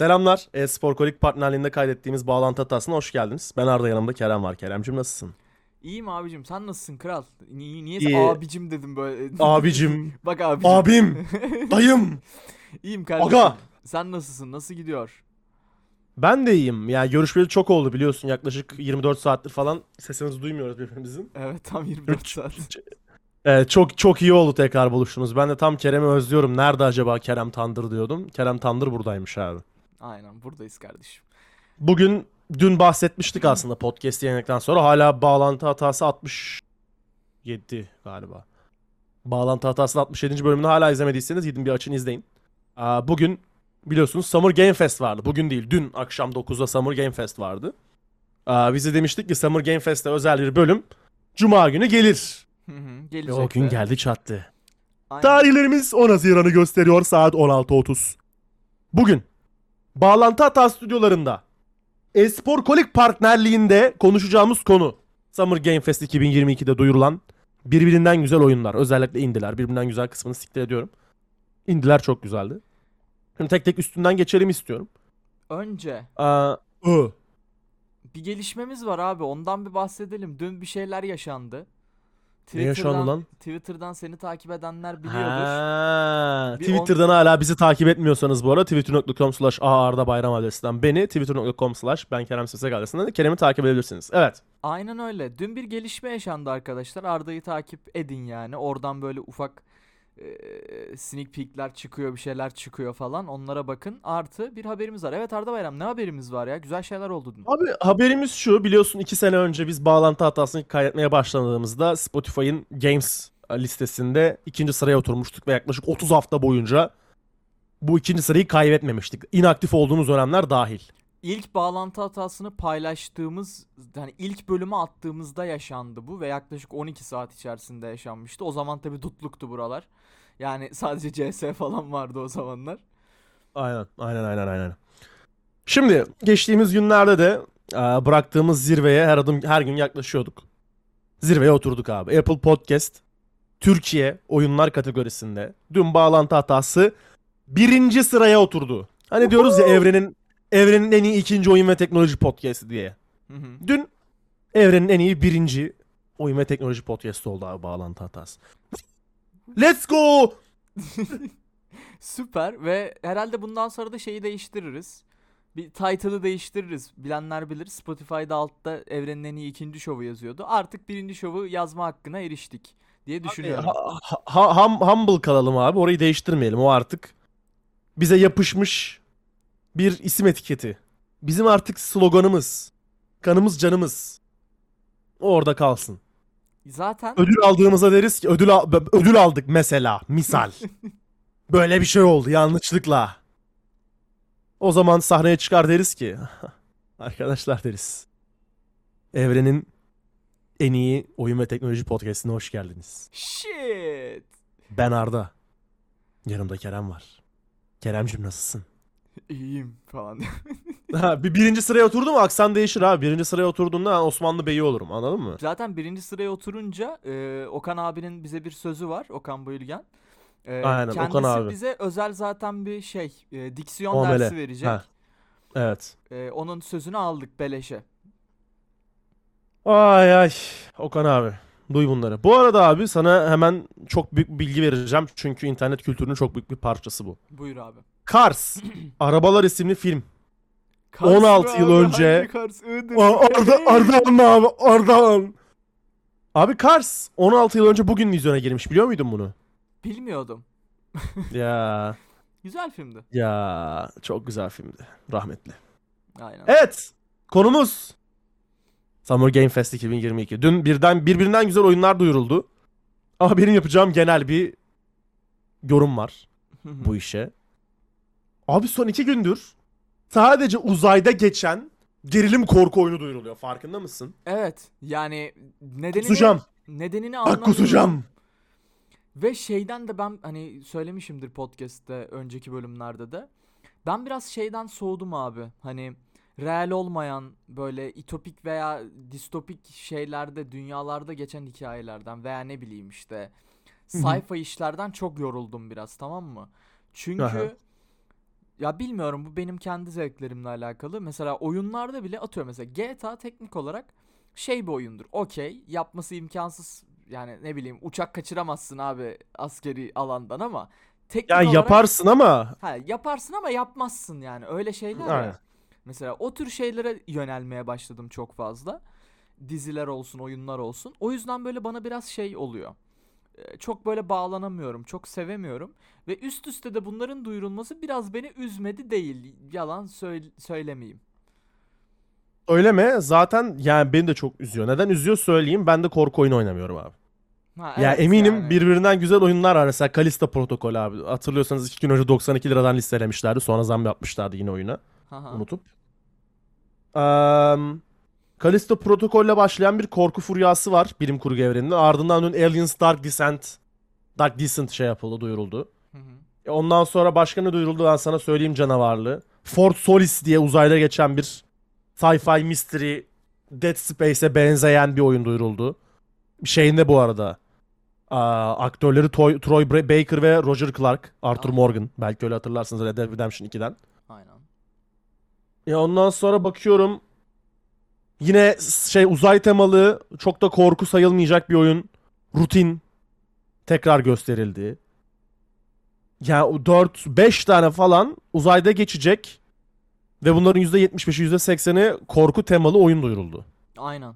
Selamlar. E-Spor Kolik partnerliğinde kaydettiğimiz bağlantı hatasına hoş geldiniz. Ben Arda yanımda Kerem var. Keremcim nasılsın? İyiyim abicim sen nasılsın kral? Niye, niye İyi. abicim dedim böyle. Abicim, Bak abicim. abim, dayım. İyiyim kardeşim. Aga. Sen nasılsın? Nasıl gidiyor? Ben de iyiyim. Yani görüşmeli çok oldu biliyorsun. Yaklaşık 24 saattir falan sesimizi duymuyoruz birbirimizin. Evet tam 24 saat. Ee, çok çok iyi oldu tekrar buluştunuz. Ben de tam Kerem'i özlüyorum. Nerede acaba Kerem Tandır diyordum. Kerem Tandır buradaymış abi. Aynen buradayız kardeşim. Bugün dün bahsetmiştik aslında podcast yayınladıktan sonra. Hala bağlantı hatası 67 galiba. Bağlantı hatası 67. bölümünü hala izlemediyseniz gidin bir açın izleyin. Aa, bugün biliyorsunuz Summer Game Fest vardı. Bugün değil dün akşam 9'da Summer Game Fest vardı. Aa, biz de demiştik ki Summer Game Fest'te özel bir bölüm Cuma günü gelir. Hı hı, Ve o gün geldi çattı. Aynen. Tarihlerimiz 10 Haziran'ı gösteriyor saat 16.30. Bugün Bağlantı Hata stüdyolarında Espor Kolik partnerliğinde konuşacağımız konu Summer Game Fest 2022'de duyurulan birbirinden güzel oyunlar. Özellikle indiler. Birbirinden güzel kısmını siktir ediyorum. İndiler çok güzeldi. Şimdi tek tek üstünden geçelim istiyorum. Önce Aa, ı. bir gelişmemiz var abi ondan bir bahsedelim. Dün bir şeyler yaşandı. Ne yaşandı lan? Twitter'dan seni takip edenler biliyordur. Ha, Bir Twitter'dan hala bizi takip etmiyorsanız bu arada twitter.com slash Arda Bayram adresinden beni twitter.com slash ben Kerem Sesek adresinden de Kerem'i takip edebilirsiniz. Evet. Aynen öyle. Dün bir gelişme yaşandı arkadaşlar. Arda'yı takip edin yani. Oradan böyle ufak e, sneak peekler çıkıyor, bir şeyler çıkıyor falan. Onlara bakın. Artı bir haberimiz var. Evet Arda Bayram ne haberimiz var ya? Güzel şeyler oldu dün. Abi haberimiz şu biliyorsun iki sene önce biz bağlantı hatasını kaydetmeye başladığımızda Spotify'ın Games listesinde ikinci sıraya oturmuştuk ve yaklaşık 30 hafta boyunca bu ikinci sırayı kaybetmemiştik. İnaktif olduğumuz dönemler dahil. İlk bağlantı hatasını paylaştığımız, hani ilk bölümü attığımızda yaşandı bu ve yaklaşık 12 saat içerisinde yaşanmıştı. O zaman tabii dutluktu buralar. Yani sadece CS falan vardı o zamanlar. Aynen, aynen, aynen, aynen. Şimdi geçtiğimiz günlerde de e, bıraktığımız zirveye her adım her gün yaklaşıyorduk. Zirveye oturduk abi. Apple Podcast Türkiye oyunlar kategorisinde dün bağlantı hatası birinci sıraya oturdu. Hani diyoruz ya evrenin evrenin en iyi ikinci oyun ve teknoloji podcast'i diye. Hı hı. Dün evrenin en iyi birinci oyun ve teknoloji podcast'i oldu abi bağlantı hatası. Let's go! Süper ve herhalde bundan sonra da şeyi değiştiririz. Bir title'ı değiştiririz. Bilenler bilir. Spotify'da altta evrenin en iyi ikinci şovu yazıyordu. Artık birinci şovu yazma hakkına eriştik diye düşünüyorum. Ha- ha- hum- humble kalalım abi. Orayı değiştirmeyelim. O artık bize yapışmış bir isim etiketi. Bizim artık sloganımız. Kanımız canımız. O orada kalsın. Zaten Ödül aldığımızda deriz ki ödül al- ödül aldık mesela. Misal. Böyle bir şey oldu yanlışlıkla. O zaman sahneye çıkar deriz ki arkadaşlar deriz. Evrenin en iyi oyun ve teknoloji podcastine hoş geldiniz. shit. Ben Arda. Yanımda Kerem var. Keremcim nasılsın? İyiyim falan. Ha, bir birinci sıraya oturdu mu aksan değişir abi. Birinci sıraya oturduğunda Osmanlı Bey'i olurum anladın mı? Zaten birinci sıraya oturunca e, Okan abinin bize bir sözü var. Okan Bayülgen. E, Aynen, Okan kendisi abi. bize özel zaten bir şey e, diksiyon Muamele. dersi verecek. Ha. Evet. E, onun sözünü aldık beleşe. Ay ay Okan abi. Duy bunları. Bu arada abi sana hemen çok büyük bir bilgi vereceğim. Çünkü internet kültürünün çok büyük bir parçası bu. Buyur abi. Cars. Arabalar isimli film. Kars 16 mı yıl abi? önce- Kars? Arda, Ardahan mı abi? Ardahan. Abi Cars 16 yıl önce bugün vizyona girmiş. Biliyor muydun bunu? Bilmiyordum. ya Güzel filmdi. ya çok güzel filmdi. Rahmetli. Aynen. Evet. Konumuz Summer Game Fest 2022. Dün birden birbirinden güzel oyunlar duyuruldu. Ama benim yapacağım genel bir yorum var bu işe. Abi son iki gündür sadece uzayda geçen gerilim korku oyunu duyuruluyor. Farkında mısın? Evet. Yani nedenini Kusacağım. nedenini Bak anlamıyorum. kusacağım. Ve şeyden de ben hani söylemişimdir podcast'te önceki bölümlerde de. Ben biraz şeyden soğudum abi. Hani real olmayan böyle itopik veya distopik şeylerde, dünyalarda geçen hikayelerden veya ne bileyim işte sayfa işlerden çok yoruldum biraz tamam mı? Çünkü Aha. ya bilmiyorum bu benim kendi zevklerimle alakalı. Mesela oyunlarda bile atıyorum mesela GTA teknik olarak şey bir oyundur. Okey yapması imkansız yani ne bileyim uçak kaçıramazsın abi askeri alandan ama teknik Yani olarak yaparsın ama ha, yaparsın ama yapmazsın yani öyle şeyler ya. Mesela o tür şeylere yönelmeye başladım çok fazla. Diziler olsun, oyunlar olsun. O yüzden böyle bana biraz şey oluyor. Ee, Çok böyle bağlanamıyorum, çok sevemiyorum ve üst üste de bunların duyurulması biraz beni üzmedi değil. Yalan söyle- söylemeyeyim. öyle mi? Zaten yani beni de çok üzüyor. Neden üzüyor söyleyeyim. Ben de korku oyunu oynamıyorum abi. Ha, Ya evet eminim yani. birbirinden güzel oyunlar var. Mesela Kalista Protokol abi. Hatırlıyorsanız iki gün önce 92 liradan listelemişlerdi. Sonra zam yapmışlardı yine oyuna. Haha. Unutup. Um, Kalista Protokol'le başlayan bir korku furyası var bilim kurgu evreninde. Ardından dün Aliens Dark Descent Dark Descent şey yapıldı, duyuruldu. Hı hı. E Ondan sonra başka ne duyuruldu ben sana söyleyeyim canavarlı. Fort Solis diye uzayda geçen bir sci-fi mystery Dead Space'e benzeyen bir oyun duyuruldu. Şeyinde bu arada. Aa, aktörleri Toy- Troy Baker ve Roger Clark. Arthur Aa. Morgan. Belki öyle hatırlarsınız Red Dead Redemption 2'den. Ya ondan sonra bakıyorum. Yine şey uzay temalı çok da korku sayılmayacak bir oyun. Rutin tekrar gösterildi. Yani 4 5 tane falan uzayda geçecek ve bunların %75'i %80'i korku temalı oyun duyuruldu. Aynen.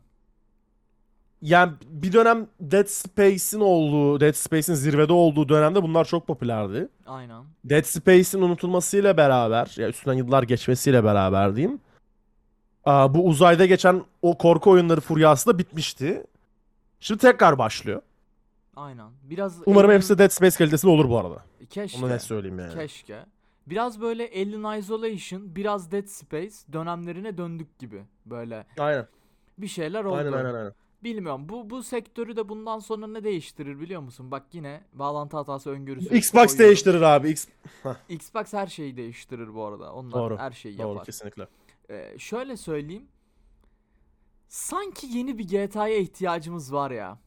Yani bir dönem Dead Space'in olduğu, Dead Space'in zirvede olduğu dönemde bunlar çok popülerdi. Aynen. Dead Space'in unutulmasıyla beraber, ya üstünden yıllar geçmesiyle beraber diyeyim. aa, bu uzayda geçen o korku oyunları furyası da bitmişti. Şimdi tekrar başlıyor. Aynen. Biraz Umarım Alien- hepsi Dead Space kalitesinde olur bu arada. keşke. Onu net söyleyeyim yani. Keşke. Biraz böyle Alien Isolation, biraz Dead Space dönemlerine döndük gibi. Böyle Aynen. bir şeyler oldu. Aynen aynen aynen. Bilmiyorum. Bu bu sektörü de bundan sonra ne değiştirir biliyor musun? Bak yine bağlantı hatası öngörüsü. Xbox koyuyorum. değiştirir abi. X... Xbox her şeyi değiştirir bu arada. Onlar Doğru, her şeyi Doğru yapar. kesinlikle. Ee, şöyle söyleyeyim. Sanki yeni bir GTA'ya ihtiyacımız var ya.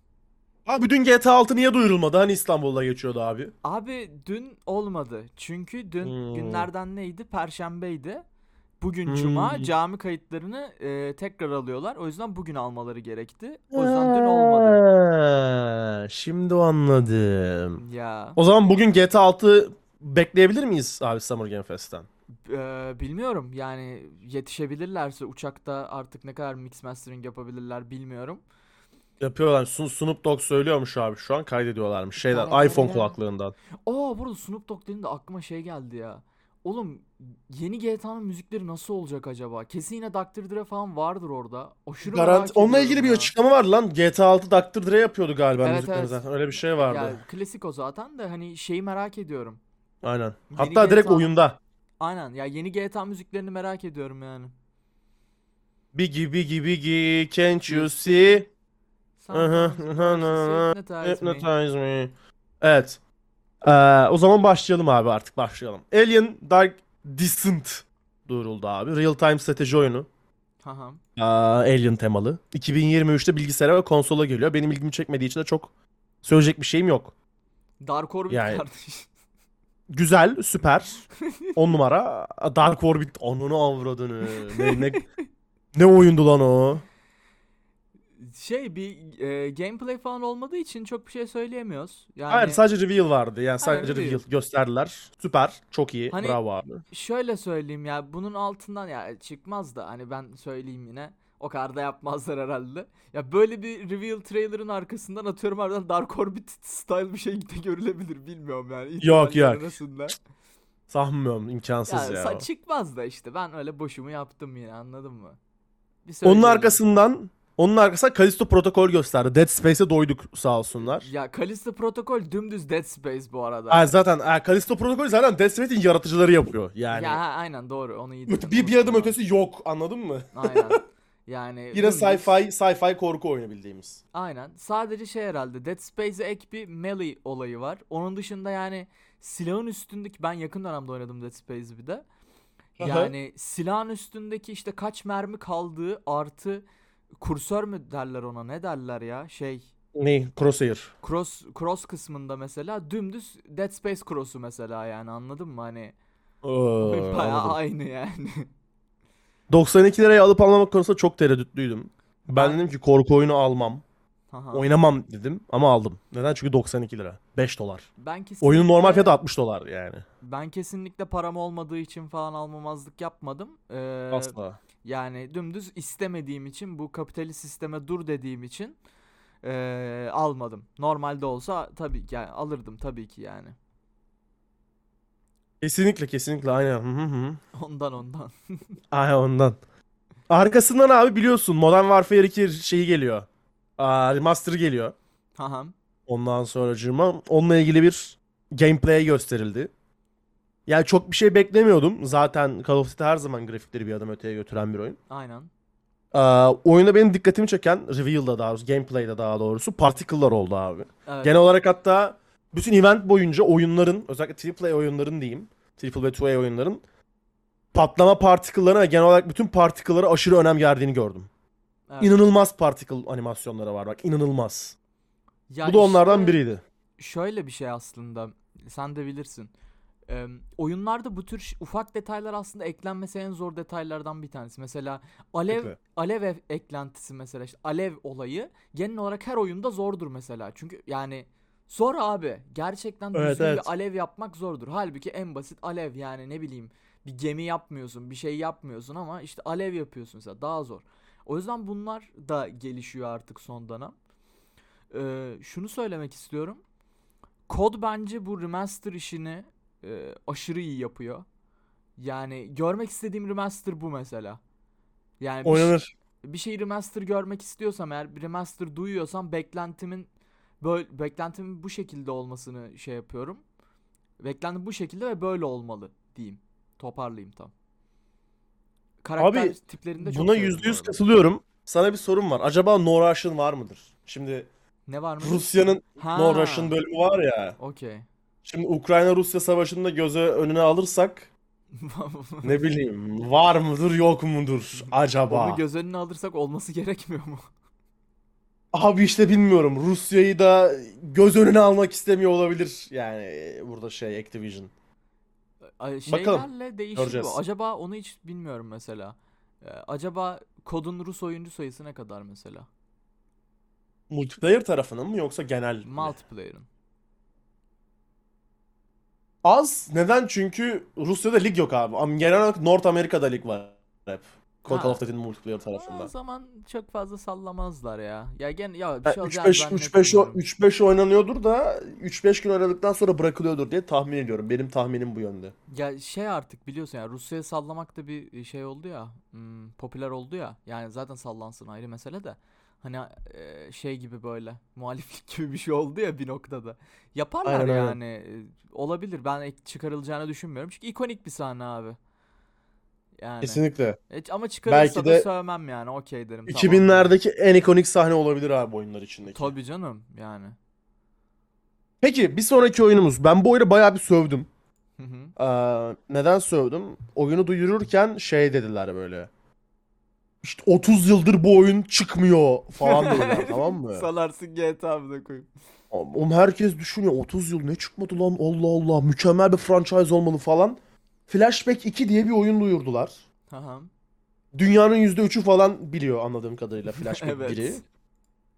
Abi dün GTA 6 niye duyurulmadı? Hani İstanbul'da geçiyordu abi. Abi dün olmadı. Çünkü dün Hmm. günlerden neydi? Perşembeydi. Bugün Hmm. cuma cami kayıtlarını e, tekrar alıyorlar. O yüzden bugün almaları gerekti. O yüzden dün olmadı. Şimdi anladım. Ya O zaman bugün GTA 6 bekleyebilir miyiz abi Summer Game Fest'ten? e, bilmiyorum yani yetişebilirlerse uçakta artık ne kadar mix mastering yapabilirler bilmiyorum. Yapıyorlar. Sun- Snoop Dogg söylüyormuş abi şu an kaydediyorlarmış. Aynen iPhone ya. kulaklığından. Aa burada Snoop Dogg dediğinde aklıma şey geldi ya. Oğlum yeni GTA'nın müzikleri nasıl olacak acaba? Kesin yine Dr. Dre falan vardır orada. Aşırı Garanti merak onunla ilgili bir ya. açıklama var lan. GTA 6 Dr. Dre yapıyordu galiba Evet, müzikleri evet. zaten. Öyle bir şey vardı. Ya klasik o zaten de hani şeyi merak ediyorum. Aynen. Yeni Hatta direkt GTA oyunda. Aynen ya yeni GTA müziklerini merak ediyorum yani. Biggie Biggie Biggie can't you see? Hı hı, hı. Hypnotize me. Me. Evet. Ee, o zaman başlayalım abi artık başlayalım. Alien Dark Descent duyuruldu abi. Real time strateji oyunu. Haha. Aa, Alien temalı. 2023'te bilgisayara ve konsola geliyor. Benim ilgimi çekmediği için de çok söyleyecek bir şeyim yok. Dark Orbit Yani- kardeş. Güzel, süper. 10 numara. Dark Orbit ananı avradını. Ne, ne, ne oyundu lan o? Şey bir e, gameplay falan olmadığı için çok bir şey söyleyemiyoruz. Yani Hayır sadece reveal vardı. Yani sadece reveal. reveal gösterdiler. Süper. Çok iyi. Hani- Bravo abi. şöyle söyleyeyim ya bunun altından ya çıkmaz da hani ben söyleyeyim yine. O kadar da yapmazlar herhalde. Ya böyle bir reveal trailer'ın arkasından atıyorum harbiden Dark Orbit style bir şey de görülebilir bilmiyorum yani. Yok, yok. arasında. Sanmıyorum. imkansız Ya, ya. çıkmaz da işte ben öyle boşumu yaptım yine anladın mı? Bir Onun arkasından onun arkasından Callisto Protokol gösterdi. Dead Space'e doyduk sağ olsunlar. Ya Callisto Protocol dümdüz Dead Space bu arada. Ha, zaten ha, Callisto Protokol zaten Dead Space'in yaratıcıları yapıyor. Yani. Ya ha, aynen doğru onu iyi bir, dedin, bir adım unuttum ötesi yok. Anladın mı? Aynen. Yani Yine dümdüz- sci-fi sci-fi korku oyunu bildiğimiz. Aynen. Sadece şey herhalde Dead Space'e ek bir melee olayı var. Onun dışında yani silahın üstündeki ben yakın dönemde oynadım Dead Space'i bir de. Aha. Yani silahın üstündeki işte kaç mermi kaldığı artı kursör mü derler ona ne derler ya şey Ne? Crosshair. cross cross kısmında mesela dümdüz Dead Space cross'u mesela yani anladın mı hani Ee, anladım. aynı yani. 92 liraya alıp almamak konusunda çok tereddütlüydüm. Ben Ben- dedim ki korku oyunu almam. Haha. Oynamam dedim ama aldım. Neden? Çünkü 92 lira. 5 dolar. Ben kesinlikle, Oyunun normal fiyatı 60 dolar yani. Ben kesinlikle param olmadığı için falan almamazlık yapmadım. Ee, Asla. Yani dümdüz istemediğim için bu kapitalist sisteme dur dediğim için ee, almadım. Normalde olsa tabii ki yani alırdım tabii ki yani. Kesinlikle kesinlikle aynen. Hı hı. Ondan ondan. Aynen ondan. Arkasından abi biliyorsun Modern Warfare 2 şeyi geliyor. Aa, remaster geliyor. Haha. Ondan sonra onunla ilgili bir gameplay gösterildi. Yani çok bir şey beklemiyordum. Zaten Call of Duty her zaman grafikleri bir adım öteye götüren bir oyun. Aynen. Aa, oyunda benim dikkatimi çeken Reveal'da daha doğrusu, gameplay'da daha doğrusu particle'lar oldu abi. Evet. Genel olarak hatta bütün event boyunca oyunların özellikle AAA oyunların diyeyim. Triple ve 2A oyunların patlama particle'larına ve genel olarak bütün particle'lara aşırı önem verdiğini gördüm. evet. İnanılmaz particle animasyonları var bak inanılmaz. Ya Bu da onlardan işte biriydi. Şöyle bir şey aslında. Sen de bilirsin. Ee, oyunlarda bu tür ufak detaylar aslında eklenmesi en zor detaylardan bir tanesi. Mesela alev Kesinlikle. alev e- eklentisi mesela işte alev olayı genel olarak her oyunda zordur mesela. Çünkü yani zor abi. Gerçekten Evet, düzgün evet. bir alev yapmak zordur. Halbuki en basit alev yani ne bileyim bir gemi yapmıyorsun, bir şey yapmıyorsun ama işte alev yapıyorsun mesela daha zor. O yüzden bunlar da gelişiyor artık son dönem. Ee, şunu söylemek istiyorum. Kod bence bu remaster işini e, aşırı iyi yapıyor. Yani görmek istediğim remaster bu mesela. Yani bir, Oynanır. bir şey remaster görmek istiyorsam eğer bir remaster duyuyorsam beklentimin böyle beklentimin bu şekilde olmasını şey yapıyorum. Beklentim bu şekilde ve böyle olmalı diyeyim. Toparlayayım tam. Karakter Abi, tiplerinde çok Buna yüzde yüz katılıyorum. Sana bir sorum var. Acaba No Russian var mıdır? Şimdi Ne var mı? Rusya'nın Ha. No Russian bölümü var ya. Okey. Şimdi Ukrayna-Rusya savaşında göze önüne alırsak ne bileyim var mıdır yok mudur acaba? Onu göz önüne alırsak olması gerekmiyor mu? Abi işte bilmiyorum. Rusya'yı da göz önüne almak istemiyor olabilir. Yani burada şey Activision. Ay, Bakalım. Şeylerle değişir Göreceğiz. bu. Acaba onu hiç bilmiyorum mesela. Ee, acaba kodun Rus oyuncu sayısı ne kadar mesela? Multiplayer tarafının mı yoksa genel? Multiplayer'ın. Az. Neden? Çünkü Rusya'da lig yok abi. Ama genel olarak North Amerika'da lig var hep. Call Ha. of Duty'nin multiplayer tarafında. O zaman çok fazla sallamazlar ya. Ya gen ya bir şey olacağını 3-5 3-5 zannetmiyorum. 3-5 oynanıyordur da 3-5 gün oynadıktan sonra bırakılıyordur diye tahmin ediyorum. Benim tahminim bu yönde. Ya şey artık biliyorsun ya Rusya'ya sallamak da bir şey oldu ya. hmm, popüler oldu ya. Yani zaten sallansın ayrı mesele de. Hani e, şey gibi böyle muhaliflik gibi bir şey oldu ya bir noktada. Yaparlar Aynen, aynen. yani. E, Olabilir. Ben çıkarılacağını düşünmüyorum. Çünkü ikonik bir sahne abi. Yani. Kesinlikle. E, ama çıkarılsa Belki da sövmem yani. Okey derim. tamam. 2000'lerdeki en ikonik sahne olabilir abi oyunlar içindeki. Tabii canım yani. Peki bir sonraki oyunumuz. Ben bu oyunu bayağı bir sövdüm. Hı hı. Ee, neden sövdüm? Oyunu duyururken şey dediler böyle. İşte 30 yıldır bu oyun çıkmıyor falan dediler tamam mı? Salarsın GTA'mı koyayım. Oğlum herkes düşünüyor 30 yıl ne çıkmadı lan Allah Allah mükemmel bir franchise olmalı falan. Flashback 2 diye bir oyun duyurdular. Aha. Dünyanın %3'ü falan biliyor anladığım kadarıyla Flashback Evet. 1'i.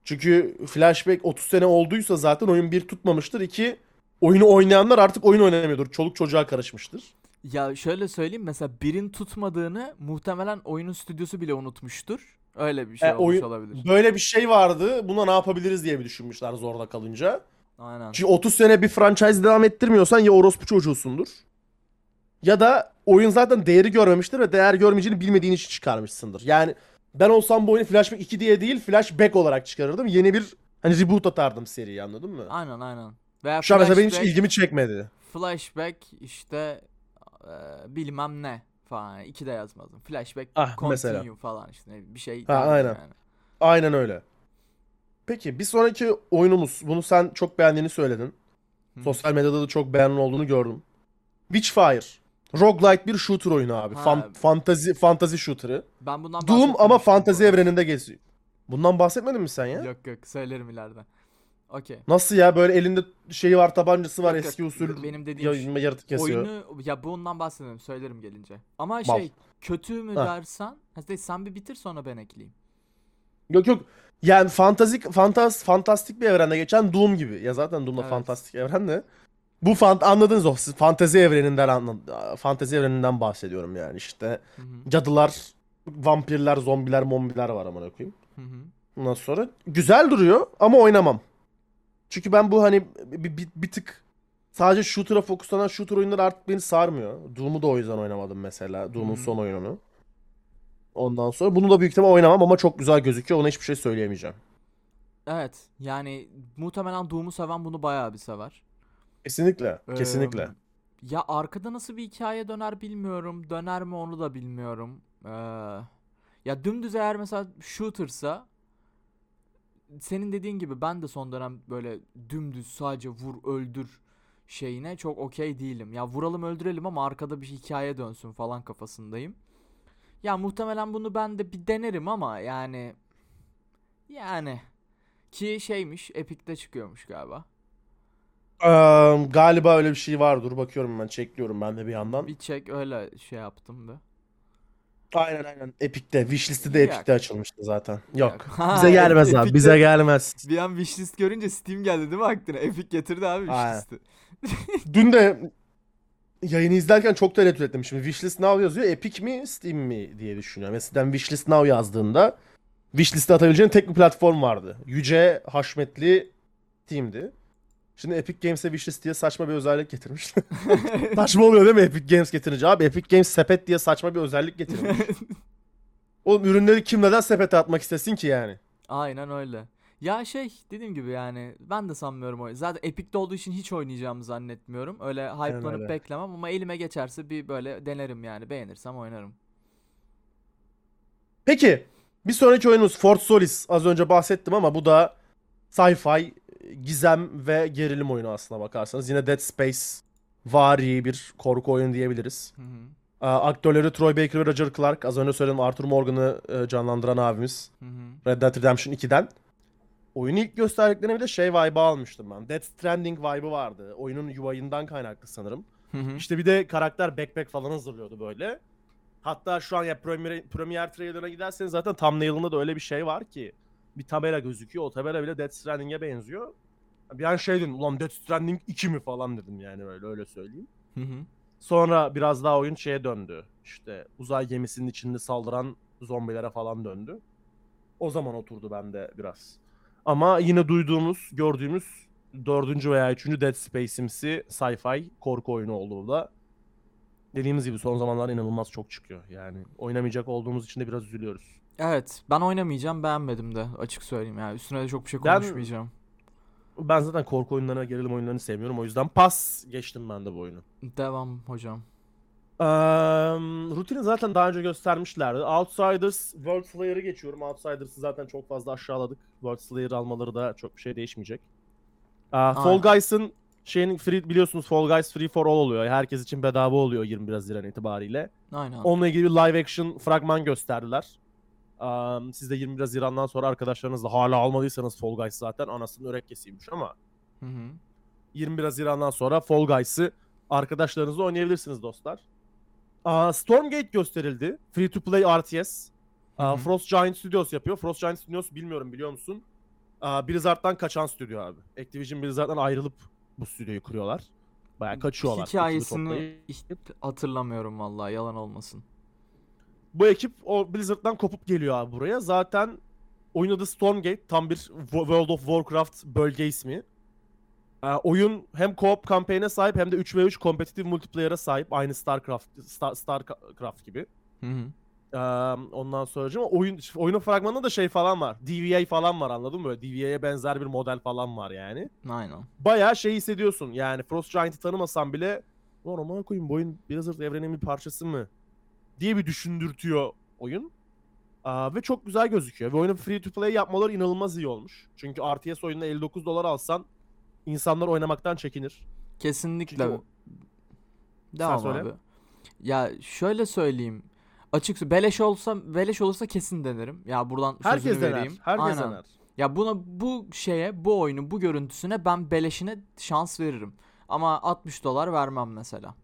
Çünkü Flashback 30 sene olduysa zaten oyun bir tutmamıştır. İki oyunu oynayanlar artık oyun oynamıyordur. Çoluk çocuğa karışmıştır. Ya şöyle söyleyeyim mesela birin tutmadığını muhtemelen oyunun stüdyosu bile unutmuştur. Öyle bir şey E, olmuş oyun- olabilir. Böyle bir şey vardı. Buna ne yapabiliriz diye bir düşünmüşler zorda kalınca. Aynen. Çünkü 30 sene bir franchise devam ettirmiyorsan ya orospu çocuğusundur. Ya da oyun zaten değeri görmemiştir ve değer görmeyeceğini bilmediğin için çıkarmışsındır. Yani ben olsam bu oyunu Flashback 2 diye değil Flashback olarak çıkarırdım. Yeni bir hani reboot atardım seriyi anladın mı? Aynen aynen. Veya Şu an mesela benim hiç flashback, ilgimi çekmedi. flashback işte e, bilmem ne falan. İki de yazmadım. Flashback Ah, continue mesela. falan işte bir şey. Ha, aynen. yani. Aynen öyle. Peki bir sonraki oyunumuz. Bunu sen çok beğendiğini söyledin. Hı. Sosyal medyada da çok beğenen olduğunu gördüm. Witchfire. Roguelike bir shooter oyunu abi. Ha. Fan, fantazi, fantazi shooter'ı. Ben bundan Doom ama fantazi evreninde geziyor. Bundan bahsetmedin mi sen ya? Yok yok söylerim ileride. Okey. Nasıl ya böyle elinde şeyi var tabancası var Yok, yok. eski usul Benim dediğim ya, yaratık kesiyor. oyunu ya bundan bahsediyorum söylerim gelince. Ama Mal. şey kötü mü Ha. dersen hadi sen bir bitir sonra ben ekleyeyim. Yok yok. Yani fantastik fantaz fantastik bir evrende geçen Doom gibi. Ya zaten Doom'da Evet. fantastik evren de. Bu fant anladınız o siz fantezi evreninden anla- fantezi evreninden bahsediyorum yani işte. Hı hı. Cadılar, vampirler, zombiler, mombiler var amına koyayım. Hı hı. Ondan sonra güzel duruyor ama oynamam. Çünkü ben bu hani bir, bir, bir tık sadece shooter'a fokuslanan shooter oyunları artık beni sarmıyor. Doom'u da o yüzden oynamadım mesela. Doom'un hı. son oyununu. Ondan sonra bunu da büyük ihtimal oynamam ama çok güzel gözüküyor. Ona hiçbir şey söyleyemeyeceğim. Evet yani muhtemelen Doom'u seven bunu bayağı bir sever. Kesinlikle. Ee, Kesinlikle. Ya arkada nasıl bir hikaye döner bilmiyorum. Döner mi onu da bilmiyorum. Ee, ya dümdüz eğer mesela shooter'sa senin dediğin gibi ben de son dönem böyle dümdüz sadece vur öldür şeyine çok okey değilim. Ya vuralım öldürelim ama arkada bir hikaye dönsün falan kafasındayım. Ya muhtemelen bunu ben de bir denerim ama yani yani ki şeymiş Epic'te çıkıyormuş galiba. Ee, galiba öyle bir şey var. Dur bakıyorum ben. Çekliyorum ben de bir yandan. Bir çek öyle şey yaptım da. Aynen aynen. Epic'te. Wishlist'i de Yok. Epic'te açılmıştı zaten. Yok. Ha, Bize gelmez abi. Epic'te- Bize gelmez. Bir an wishlist görünce Steam geldi değil mi aklına? Epic getirdi abi Aynen. wishlist'i. Dün de yayını izlerken çok tereddüt ettim. Şimdi Wishlist Now yazıyor. Epic mi Steam mi diye düşünüyorum. Eskiden Wishlist Now yazdığında Wishlist'e atabileceğin tek bir platform vardı. Yüce, haşmetli Steam'di. Şimdi Epic Games'e Wishlist diye saçma bir özellik getirmiş. saçma oluyor değil mi Epic Games getirince? Abi Epic Games sepet diye saçma bir özellik getirmiş. Oğlum ürünleri kim neden sepete atmak istesin ki yani? Aynen öyle. Ya şey dediğim gibi yani ben de sanmıyorum o. Zaten Epic'te olduğu için hiç oynayacağımı zannetmiyorum. Öyle hype'lanıp öyle. beklemem ama elime geçerse bir böyle denerim yani. Beğenirsem oynarım. Peki bir sonraki oyunumuz Fort Solis. Az önce bahsettim ama bu da sci-fi, gizem ve gerilim oyunu aslına bakarsanız. Yine Dead Space vari bir korku oyunu diyebiliriz. Hı hı. Aa, Aktörleri Troy Baker ve Roger Clark. Az önce söyledim Arthur Morgan'ı e, canlandıran abimiz. Hı hı. Red Dead Redemption 2'den. Oyunu ilk gösterdiklerine bir de şey vibe'ı almıştım ben. Death Stranding vibe'ı vardı. Oyunun UI'ından kaynaklı sanırım. Hı hı. İşte bir de karakter backpack falan hazırlıyordu böyle. Hatta şu an ya Premiere, Premiere trailer'a giderseniz zaten thumbnail'ında da öyle bir şey var ki. Bir tabela gözüküyor. O tabela bile Death Stranding'e benziyor. Bir an şey dedim ulan Death Stranding 2 mi falan dedim yani öyle öyle söyleyeyim. Hı hı. Sonra biraz daha oyun şeye döndü. İşte uzay gemisinin içinde saldıran zombilere falan döndü. O zaman oturdu bende biraz. Ama yine duyduğumuz, gördüğümüz dördüncü veya üçüncü Dead Space'imsi sci-fi korku oyunu oldu bu da. Dediğimiz gibi son zamanlar inanılmaz çok çıkıyor. Yani oynamayacak olduğumuz için de biraz üzülüyoruz. Evet ben oynamayacağım beğenmedim de açık söyleyeyim ya. Üstüne de çok bir şey Ben- konuşmayacağım. Ben zaten korku oyunlarına, gerilim oyunlarını sevmiyorum. O yüzden pas geçtim ben de bu oyunu. Devam hocam. Eee rutini zaten daha önce göstermişlerdi. Outsiders, World Slayer'ı geçiyorum. Outsiders'ı zaten çok fazla aşağıladık. World Slayer almaları da çok bir şey değişmeyecek. Aa, Fall. Guys'ın şeyin free biliyorsunuz Fall Guys Free for All oluyor. Herkes için bedava oluyor 21 Haziran itibariyle. Aynen. Onunla ilgili bir live action fragman gösterdiler. Am, siz de 21 Haziran'dan sonra arkadaşlarınızla hala almadıysanız Fall Guys zaten anasının örekkesiymiş ama Hı hı. 21 Haziran'dan sonra Fall Guys'ı arkadaşlarınızla oynayabilirsiniz dostlar. Aa, Stormgate gösterildi. Free to play RTS. Aa. Frost Giant Studios yapıyor. Frost Giant Studios bilmiyorum biliyor musun? Aa, Blizzard'dan kaçan stüdyo abi. Activision Blizzard'dan ayrılıp bu stüdyoyu kuruyorlar. Bayağı kaçıyorlar. Hikayesini hiç hatırlamıyorum vallahi yalan olmasın. Bu ekip o Blizzard'dan kopup geliyor abi buraya. Zaten oyun adı Stormgate. Tam bir Wo- World of Warcraft bölge ismi. Ee, oyun hem co-op kampanyana sahip hem de 3v3 kompetitif multiplayer'a sahip. Aynı StarCraft, Star, StarCraft gibi. Hı hı. Ee, ondan sonra oyun oyunun fragmanında da şey falan var. DVA falan var anladın mı? Böyle DVA'ya benzer bir model falan var yani. Aynen. Bayağı şey hissediyorsun. Yani Frost Giant'ı tanımasan bile Lan aman koyayım bu oyun Blizzard evrenin bir parçası mı? Diye bir düşündürtüyor oyun. Aa, ve çok güzel gözüküyor. Ve oyunu free to play yapmaları inanılmaz iyi olmuş. Çünkü RTS oyununa 59 dolar alsan insanlar oynamaktan çekinir. Kesinlikle. Çünkü o- Devam söyle. abi. Ya şöyle söyleyeyim. Açık sö- beleş olsa beleş olursa kesin denerim. Ya buradan Herkes sözünü dener. vereyim. Herkes Aynen. dener. Ya buna bu şeye, bu oyunun bu görüntüsüne ben beleşine şans veririm. Ama 60 dolar vermem mesela.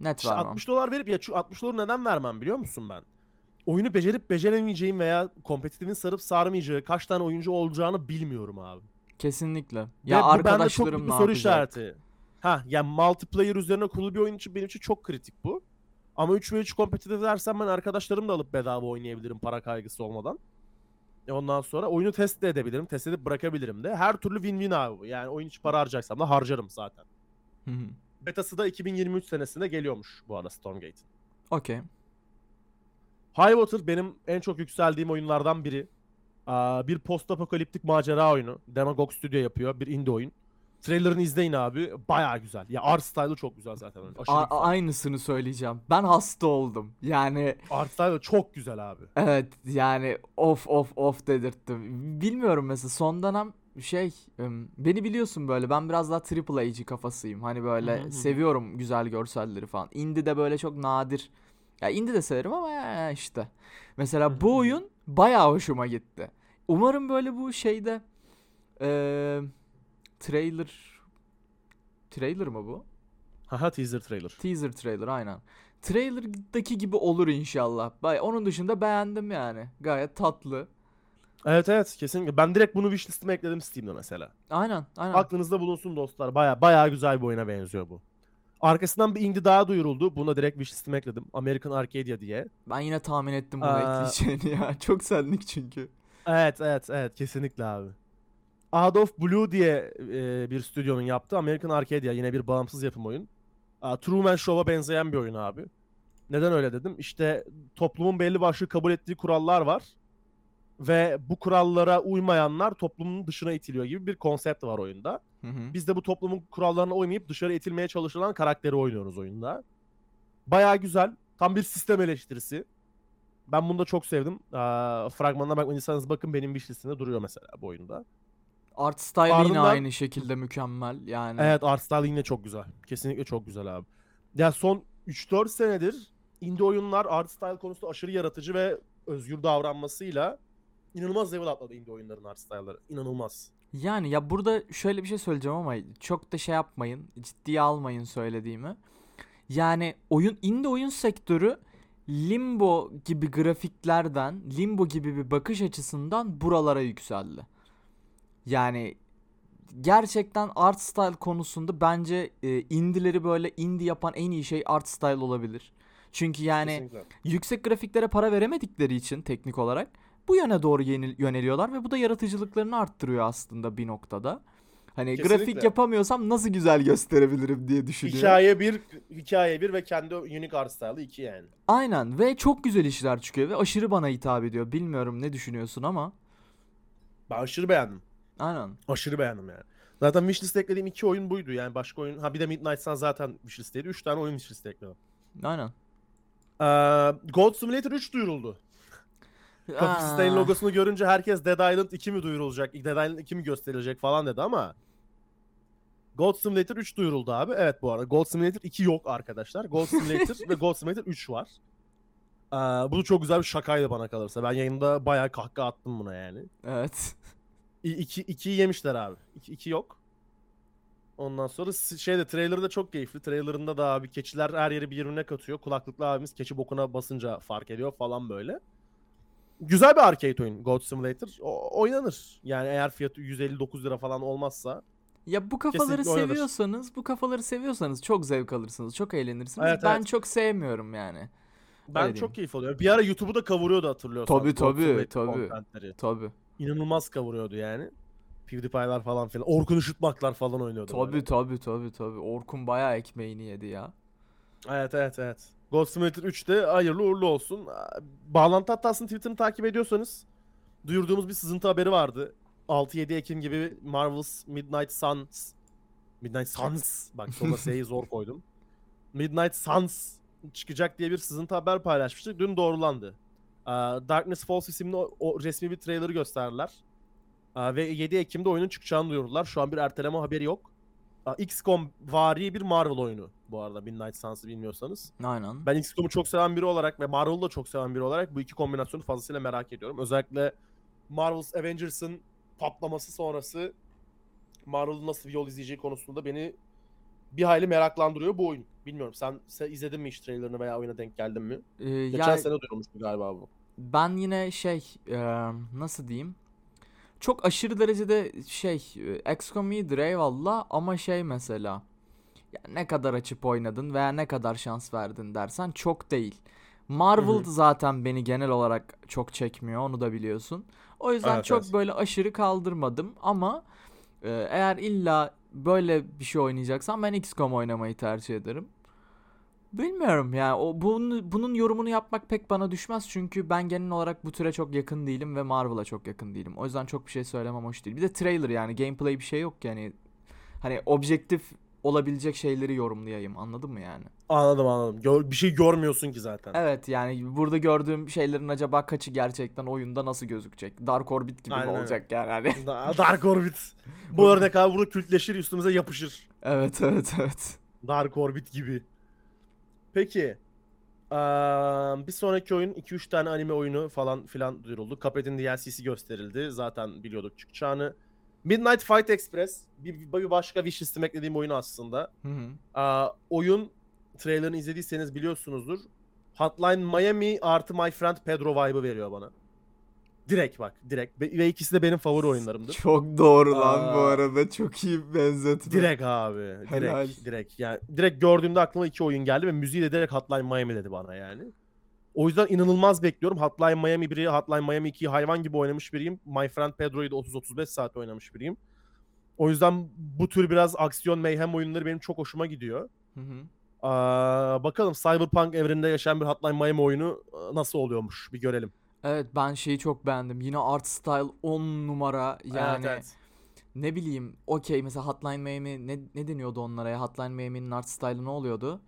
Net İşte vermem. 60 dolar verip ya şu 60 doları neden vermem biliyor musun ben? Oyunu becerip beceremeyeceğim veya kompetitifin sarıp sarmayacağı kaç tane oyuncu olacağını bilmiyorum abi. Kesinlikle. Ve Ya bu bende çok arkadaşlarım ne soru yapacak? işareti. Ha yani multiplayer üzerine kurulu bir oyun için benim için çok kritik bu. Ama 3 ve 3 kompetitif dersem ben arkadaşlarımı da alıp bedava oynayabilirim para kaygısı olmadan. E ondan sonra oyunu test de edebilirim. Test edip bırakabilirim de. Her türlü win-win abi. Yani oyun için para harcayacaksam da harcarım zaten. Hı hı. Betası da 2023 senesinde geliyormuş bu arada Stormgate. Okey. Highwater benim en çok yükseldiğim oyunlardan biri. Aa, bir post apokaliptik macera oyunu. Demagog Studio yapıyor. Bir indie oyun. Trailerını izleyin abi. Bayağı güzel. Ya art style'ı çok güzel zaten. Aşırı A- güzel. aynısını söyleyeceğim. Ben hasta oldum. Yani Art style'ı çok güzel abi. evet yani of of of dedirtti. Bilmiyorum mesela son dönem şey beni biliyorsun böyle ben biraz daha triple A'ci kafasıyım. Hani böyle Hı hı seviyorum güzel görselleri falan. Indie de böyle çok nadir. Ya indie de severim ama ya işte. Mesela hı. bu oyun bayağı hoşuma gitti. Umarım böyle bu şeyde eee trailer trailer mı bu? Haha teaser trailer. Teaser trailer aynen. Trailer'daki gibi olur inşallah. Bay onun dışında beğendim yani. Gayet tatlı. Evet evet kesinlikle. Ben direkt bunu wishlistime ekledim Steam'de mesela. Aynen, aynen. Aklınızda bulunsun dostlar. Baya baya güzel bir oyuna benziyor bu. Arkasından bir indie daha duyuruldu. Buna direkt wishlistime ekledim. American Arcadia diye. Ben yine tahmin ettim bunu Aa. ekleyeceğini ya. Çok senlik çünkü. Evet evet evet kesinlikle abi. Of Blue diye e, bir stüdyonun yaptığı American Arcadia yine bir bağımsız yapım oyun. Aa, Truman Show'a benzeyen bir oyun abi. Neden öyle dedim? İşte toplumun belli başlı kabul ettiği kurallar var. Ve bu kurallara uymayanlar toplumun dışına itiliyor gibi bir konsept var oyunda. Hı hı. Biz de bu toplumun kurallarına uymayıp dışarı itilmeye çalışılan karakteri oynuyoruz oyunda. Bayağı güzel. Tam bir sistem eleştirisi. Ben bunu da çok sevdim. Aa, fragmanına bakmadıysanız bakın benim wishlistinde duruyor mesela bu oyunda. Art style yine Ardından- aynı şekilde mükemmel yani. Evet art style yine çok güzel. Kesinlikle çok güzel abi. Ya son 3-4 senedir indie oyunlar art style konusunda aşırı yaratıcı ve özgür davranmasıyla inanılmaz level atladı indie oyunların art style'ları. İnanılmaz. Yani ya burada şöyle bir şey söyleyeceğim ama çok da şey yapmayın. Ciddiye almayın söylediğimi. Yani oyun indie oyun sektörü Limbo gibi grafiklerden, Limbo gibi bir bakış açısından buralara yükseldi. Yani gerçekten art style konusunda bence e, indie'leri böyle indie yapan en iyi şey art style olabilir. Çünkü yani Kesinlikle. yüksek grafiklere para veremedikleri için teknik olarak bu yöne doğru yöneliyorlar ve bu da yaratıcılıklarını arttırıyor aslında bir noktada. Hani grafik Kesinlikle. yapamıyorsam nasıl güzel gösterebilirim diye düşünüyor. Hikaye bir, hikaye bir ve kendi unique art style'ı iki yani. Aynen ve çok güzel işler çıkıyor ve aşırı bana hitap ediyor. Bilmiyorum ne düşünüyorsun ama. Ben aşırı beğendim. Aynen. Aşırı beğendim yani. Zaten wishlist'e eklediğim iki oyun buydu. Yani başka oyun... Ha bir de Midnight Sun zaten wishlist'teydi. Üç tane oyun wishlist'e ekledim. Aynen. Ee, Gold Simulator 3 duyuruldu. Aa, logosunu görünce herkes Dead Island 2 mi duyurulacak, Dead Island 2 mi gösterilecek falan dedi ama Gold Simulator 3 duyuruldu abi. Evet bu arada Gold Simulator 2 yok arkadaşlar. Gold Simulator ve Gold Simulator 3 var. Ee, bu da çok güzel bir şakaydı bana kalırsa. Ben yayında bayağı kahkaha attım buna yani. Evet. 2 2'yi yemişler abi. 2 2 yok. Ondan sonra şeyde trailer'da çok keyifli. Trailer'ında da abi keçiler her yeri birbirine katıyor. Kulaklıklı abimiz keçi bokuna basınca fark ediyor falan böyle. Güzel bir arcade oyun God Simulator. O, oynanır. Yani eğer fiyatı 159 lira falan olmazsa. Ya bu kafaları Kesinlikle seviyorsanız, bu kafaları seviyorsanız çok zevk alırsınız, çok eğlenirsiniz. Evet, ben evet. çok sevmiyorum yani. Ben Öyle çok diyeyim. keyif alıyorum. Bir ara YouTube'u da kavuruyordu hatırlıyorsan. Tabii, tabii, tabii. Tabii. İnanılmaz kavuruyordu yani. PewDiePie'lar falan filan. Orkun Işıtmaklar falan oynuyordu. böyle. Tabii tabii tabii tabii. Orkun bayağı ekmeğini yedi ya. Evet evet evet. Ghost Simulator 3'te hayırlı uğurlu olsun. Bağlantı hatasını Twitter'ını takip ediyorsanız duyurduğumuz bir sızıntı haberi vardı. 6-7 Ekim gibi Marvel's Midnight Suns Midnight Suns bak sonuna S'yi zor koydum. Midnight Suns çıkacak diye bir sızıntı haber paylaşmıştık. Dün doğrulandı. Darkness Falls isimli o, o resmi bir trailer'ı gösterdiler. Ve 7 Ekim'de oyunun çıkacağını duyurdular. Şu an bir erteleme haberi yok. XCOM vari bir Marvel oyunu bu arada Midnight Suns'ı bilmiyorsanız. Aynen. Ben XCOM'u çok seven biri olarak ve Marvel'ı da çok seven biri olarak bu iki kombinasyonu fazlasıyla merak ediyorum. Özellikle Marvel's Avengers'ın patlaması sonrası Marvel'ın nasıl bir yol izleyeceği konusunda beni bir hayli meraklandırıyor bu oyun. Bilmiyorum sen, sen izledin mi hiç trailerını veya oyuna denk geldin mi? Ee, Geçen ya sene duyurulmuştu galiba bu. ben yine şey e, nasıl diyeyim? Çok aşırı derecede şey e, XCOM iyidir eyvallah ama şey mesela ya ne kadar açıp oynadın veya ne kadar şans verdin dersen çok değil. Marvel zaten beni genel olarak çok çekmiyor onu da biliyorsun. O yüzden Evet, çok evet. böyle aşırı kaldırmadım ama e, eğer illa böyle bir şey oynayacaksan ben XCOM oynamayı tercih ederim. Bilmiyorum ya o bunun, bunun yorumunu yapmak pek bana düşmez çünkü ben genel olarak bu türe çok yakın değilim ve Marvel'a çok yakın değilim. O yüzden çok bir şey söylemem hoş değil. Bir de trailer yani gameplay bir şey yok yani. Hani objektif olabilecek şeyleri yorumlayayım anladın mı yani? Anladım anladım. Gör- bir şey görmüyorsun ki zaten. Evet yani burada gördüğüm şeylerin acaba kaçı gerçekten oyunda nasıl gözükecek? Dark Orbit gibi mi Aynen öyle. olacak yani hani? Da- Dark Orbit. Bu örnek abi burada kültleşir üstümüze yapışır. evet evet evet. Dark Orbit gibi. Peki. eee, bir sonraki oyun 2-3 tane anime oyunu falan filan duyuruldu. Cuphead'in DLC'si gösterildi. Zaten biliyorduk çıkacağını. Midnight Fight Express. Bir, bir başka wishlist'ime eklediğim oyun aslında. Hı hı. Aa, oyun trailerını izlediyseniz biliyorsunuzdur. Hotline Miami artı My Friend Pedro vibe'ı veriyor bana. Direkt bak direkt. Ve ikisi de benim favori oyunlarımdır. Çok doğru lan bu Aa. arada çok iyi benzetme. Direkt abi. Helal. Direkt. Direkt. Yani direkt gördüğümde aklıma iki oyun geldi ve müziği de direkt Hotline Miami dedi bana yani. O yüzden inanılmaz bekliyorum. Hotline Miami 1'i, Hotline Miami 2'yi hayvan gibi oynamış biriyim. My Friend Pedro'yu da 30-35 saat oynamış biriyim. O yüzden bu tür biraz aksiyon mayhem oyunları benim çok hoşuma gidiyor. Hı hı. Aa, bakalım Cyberpunk evreninde yaşayan bir Hotline Miami oyunu e, nasıl oluyormuş bir görelim. Evet ben şeyi çok beğendim. Yine art style 10 numara yani Evet, evet. ne bileyim okey mesela Hotline Miami ne, ne deniyordu onlara ya Hotline Miami'nin art style'ı ne oluyordu?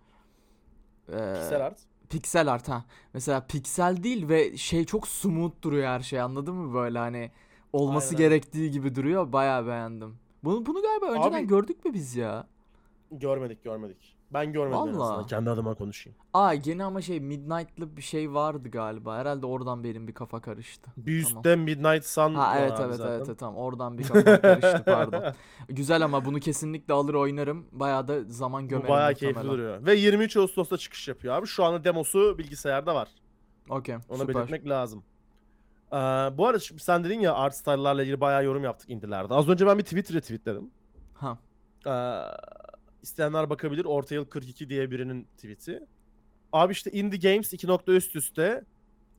Ee, Pixel art. Piksel art ha. Mesela piksel değil ve şey çok smooth duruyor her şey anladın mı böyle hani olması Aynen. gerektiği gibi duruyor. Bayağı beğendim. Bunu bunu galiba önceden Abi- gördük mü biz ya? Görmedik görmedik. Ben görmedim en Vallahi. azından. Kendi adıma konuşayım. Aa yine ama şey Midnight'lı bir şey vardı galiba. Herhalde oradan benim bir kafa karıştı. Bir Tamam. üstte Midnight Sun Ha evet evet zaten. evet evet, tamam oradan bir kafa karıştı pardon. Güzel ama bunu kesinlikle alır oynarım. Bayağı da zaman Bu gömerim bayağı keyifli muhtemelen. duruyor. Ve 23 Ağustos'ta çıkış yapıyor abi. Şu anda demosu bilgisayarda var. Okey Onu süper. belirtmek lazım. Ee, bu arada sen dedin ya art style'larla ilgili bayağı yorum yaptık indilerde. Az önce ben bir tweet retweetledim. Ha. Ee, isteyenler bakabilir. Orta yıl 42 diye birinin tweet'i. Abi işte Indie Games 2 nokta üst üste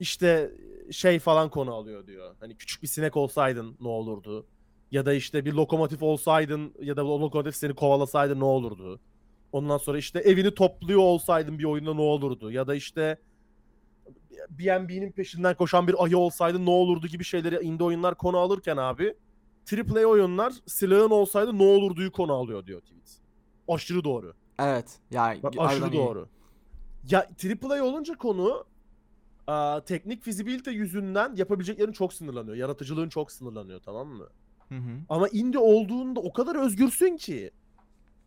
işte şey falan konu alıyor diyor. Hani küçük bir sinek olsaydın ne olurdu? Ya da işte bir lokomotif olsaydın ya da o lokomotif seni kovalasaydı ne olurdu? Ondan sonra işte evini topluyor olsaydın bir oyunda ne olurdu? Ya da işte B&B'nin peşinden koşan bir ayı olsaydı ne olurdu gibi şeyleri indie oyunlar konu alırken abi AAA oyunlar silahın olsaydı ne olurduyu konu alıyor diyor tweet. Aşırı doğru. Evet. Ya Bak, aşırı harbiden iyi. doğru. Ya AAA olunca konu aa, teknik fizibilite yüzünden yapabileceklerin çok sınırlanıyor. Yaratıcılığın çok sınırlanıyor tamam mı? Hı hı. Ama indie olduğunda o kadar özgürsün ki.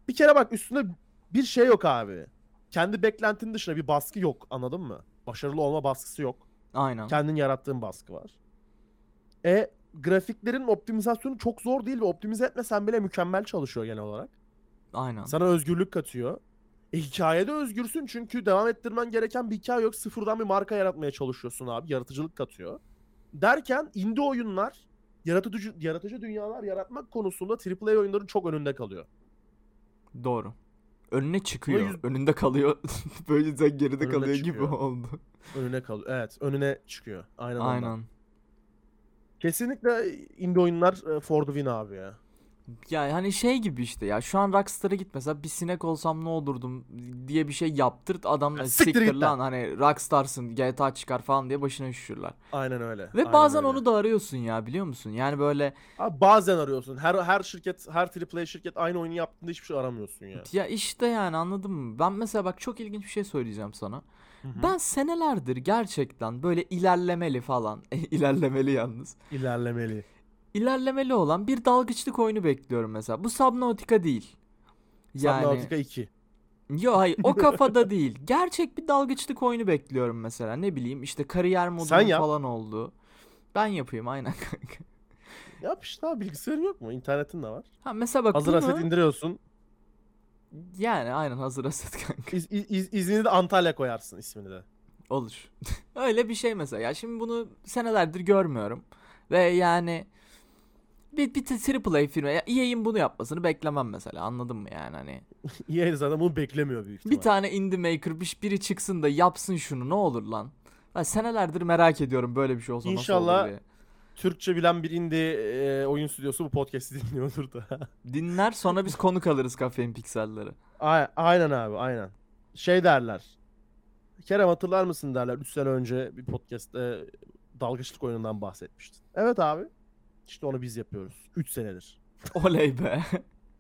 Bir kere bak üstünde bir şey yok abi. Kendi beklentinin dışında bir baskı yok anladın mı? Başarılı olma baskısı yok. Aynen. Kendin yarattığın baskı var. E grafiklerin optimizasyonu çok zor değil ve optimize etmesen bile mükemmel çalışıyor genel olarak. Aynen. Sana özgürlük katıyor. E, hikayede özgürsün çünkü devam ettirmen gereken bir hikaye yok. Sıfırdan bir marka yaratmaya çalışıyorsun abi. Yaratıcılık katıyor. Derken indie oyunlar yaratıcı yaratıcı dünyalar yaratmak konusunda AAA oyunların çok önünde kalıyor. Doğru. Önüne çıkıyor. yüz- Önünde kalıyor. Böyle sen geride Önüne kalıyor gibi çıkıyor. oldu. Önüne kalıyor. Evet, önüne çıkıyor. Aynen ondan. Aynen. Kesinlikle indie oyunlar e, for the win abi ya. Ya hani şey gibi işte ya şu an Rockstar'a git mesela bir sinek olsam ne olurdum diye bir şey yaptırt adam Ya "E, siktir siktir lan lan." hani Rockstar'sın GTA çıkar falan diye başına üşüşürler. Aynen öyle. Ve aynen bazen öyle. onu da arıyorsun ya biliyor musun? Yani böyle Abi bazen arıyorsun. Her her şirket, her AAA şirket aynı oyunu yaptığında hiçbir şey aramıyorsun ya. ya işte yani anladın mı? Ben mesela bak çok ilginç bir şey söyleyeceğim sana. Ben senelerdir gerçekten böyle ilerlemeli falan ilerlemeli yalnız. İlerlemeli. İlerlemeli olan bir dalgıçlık oyunu bekliyorum mesela. Bu Subnautica değil. Yani Subnautica 2. Yo hayır o kafada değil. Gerçek bir dalgıçlık oyunu bekliyorum mesela. Ne bileyim işte kariyer modunun falan olduğu. Ben yapayım aynen kanka. Yap işte abi bilgisayarın yok mu? İnternetin de var. Ha mesela bak Hazır bunu aset indiriyorsun. yani aynen hazır aset kanka. İz, iz, izni de Antalya koyarsın ismini de. Olur. Öyle bir şey mesela. Ya şimdi bunu senelerdir görmüyorum. Ve yani bir, bir AAA firma ya EA'in bunu yapmasını beklemem mesela. Anladın mı yani hani. EA zaten bunu beklemiyor büyük ihtimal. Bir tane indie maker bir, biri çıksın da yapsın şunu ne olur lan. Ben senelerdir merak ediyorum böyle bir şey olsa nasıl İnşallah olur diye. Türkçe bilen bir indie e, oyun stüdyosu bu podcast'i dinliyordur da. Dinler sonra biz konuk alırız kafein pikselleri. A- aynen abi aynen. Şey derler. Kerem hatırlar mısın derler 3 sene önce bir podcast'te dalgıçlık oyunundan bahsetmiştin. Evet abi. İşte onu biz yapıyoruz. 3 senedir. Oley be.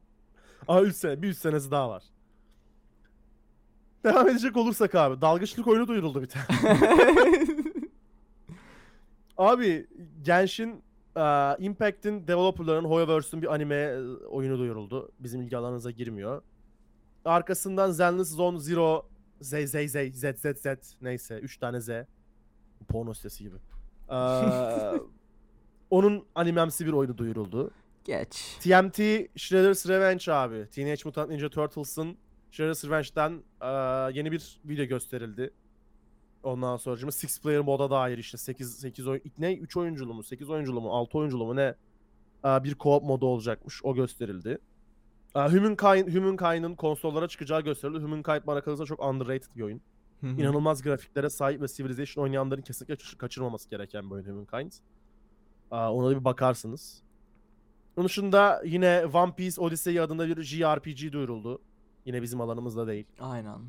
Aa 3 sene. Bir 3 senesi daha var. Devam edecek olursak abi. Dalgıçlık oyunu duyuruldu bir tane. Abi Genshin e, Impact'in developerların Hoyoverse'ün bir anime e, oyunu duyuruldu. Bizim ilgi alanımıza girmiyor. Arkasından Zenless Zone Zero Z Z Z Z Z Z neyse 3 tane Z. Porno sitesi gibi. Ee, onun animemsi bir oyunu duyuruldu. Geç. TMT Shredder's Revenge abi. Teenage Mutant Ninja Turtles'ın Shredder's Revenge'den e, yeni bir video gösterildi. Ondan sonra six player moda dair işte 8 8 oyun ne 3 oyunculu mu 8 oyunculu mu 6 oyunculu mu ne e, bir co-op modu olacakmış. O gösterildi. E, Humankind Humankind'ın konsollara çıkacağı gösterildi. Humankind bana kalırsa çok underrated bir oyun. İnanılmaz grafiklere sahip ve Civilization oynayanların kesinlikle kaçır- kaçırmaması gereken bir oyun Humankind. Ona da bir bakarsınız. Onun dışında yine One Piece Odyssey adında bir JRPG duyuruldu. Yine bizim alanımızda değil. Aynen.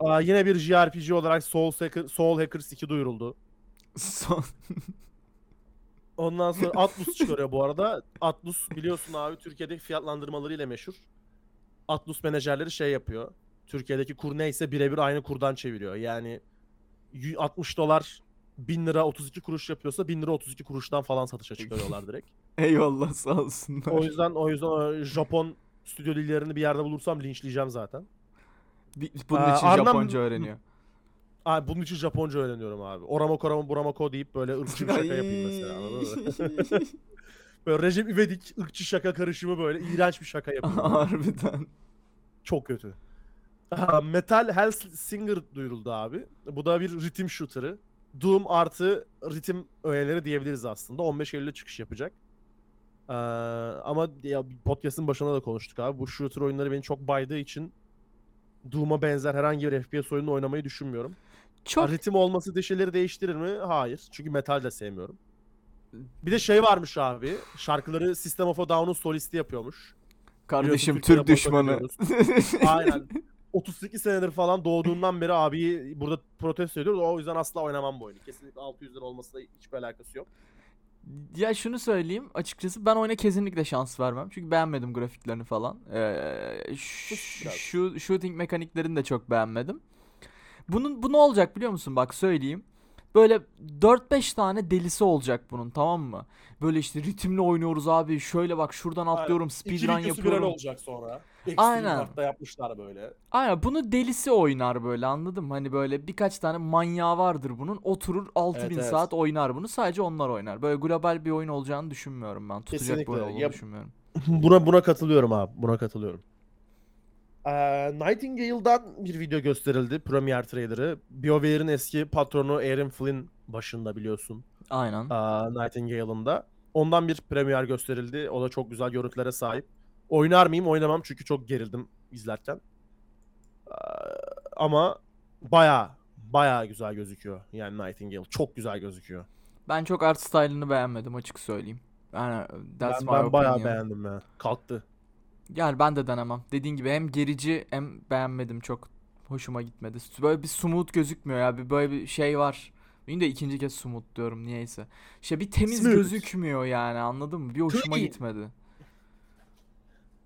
Aa, yine bir JRPG olarak Soul, Hacker, Soul Hackers 2 duyuruldu. Son. Ondan sonra Atlus çıkarıyor bu arada. Atlus biliyorsun abi Türkiye'deki fiyatlandırmalarıyla meşhur. Atlus menajerleri şey yapıyor. Türkiye'deki kur neyse birebir aynı kurdan çeviriyor. Yani y- 60 dolar 1000 lira 32 kuruş yapıyorsa 1000 lira 32 kuruştan falan satışa çıkarıyorlar direkt. Eyvallah sağ olsunlar. O yüzden o yüzden o Japon stüdyo dillerini bir yerde bulursam linçleyeceğim zaten. Bir- Bunun Aa, için Arnam- Japonca öğreniyor. Abi bunun için Japonca öğreniyorum abi. Oramo koramo buramako deyip böyle ırkçı bir şaka yapayım mesela anladın mı? böyle Recep İvedik ırkçı şaka karışımı böyle iğrenç bir şaka yapayım. Harbiden. Çok kötü. Aha, Metal Hellsinger duyuruldu abi. Bu da bir ritim shooter'ı. Doom artı ritim öğeleri diyebiliriz aslında. 15 Eylül'de çıkış yapacak. Ee, ama ya podcast'ın başında da konuştuk abi. Bu shooter oyunları beni çok baydığı için Doom'a benzer herhangi bir FPS oyunu oynamayı düşünmüyorum. Çok ritim olması de şeyleri değiştirir mi? Hayır. Çünkü metal de sevmiyorum. Bir de şey varmış abi. Şarkıları System of a Down'un solisti yapıyormuş. kardeşim Türk düşmanı. Aynen. 38 senedir falan doğduğundan beri abiyi burada protesto ediyoruz. O yüzden asla oynamam bu oyunu. Kesinlikle 600 lira olmasıyla hiçbir alakası yok. ya şunu söyleyeyim açıkçası ben oyuna kesinlikle şans vermem. Çünkü beğenmedim grafiklerini falan. Ee, şu shooting mekaniklerini de çok beğenmedim. Bunun bu ne olacak biliyor musun? Bak söyleyeyim. Böyle 4-5 tane delisi olacak bunun tamam mı? Böyle işte ritimli oynuyoruz abi. Şöyle bak şuradan atlıyorum speedrun yapıyorum. olacak sonra. Extreme Aynen. Hard'da yapmışlar böyle. Aynen bunu delisi oynar böyle anladın mı? Hani böyle birkaç tane manyağı vardır bunun. Oturur 6000 Evet, evet. saat oynar bunu. Sadece onlar oynar. Böyle global bir oyun olacağını düşünmüyorum ben. Tutacak bir Kesinlikle. oyun olduğunu Ya- düşünmüyorum. buna buna katılıyorum abi. Buna katılıyorum. Ee, Nightingale'dan bir video gösterildi. Premier trailer'ı. BioWare'in eski patronu Aaron Flynn başında biliyorsun. Aynen. Aa, Nightingale'ın da. Ondan bir premier gösterildi. O da çok güzel görüntülere sahip. Oynar mıyım? Oynamam çünkü çok gerildim izlerken. Aa, ama baya baya güzel gözüküyor. Yani Nightingale çok güzel gözüküyor. Ben çok art style'ını beğenmedim açık söyleyeyim. Yani that's ben my ben baya opinion. beğendim ya. Kalktı. Yani ben de denemem. Dediğin gibi hem gerici hem beğenmedim çok hoşuma gitmedi. Böyle bir smooth gözükmüyor ya. Bir böyle bir şey var. Benim de ikinci kez smooth diyorum niyeyse. İşte bir temiz Smooth. gözükmüyor yani anladın mı? Bir hoşuma gitmedi.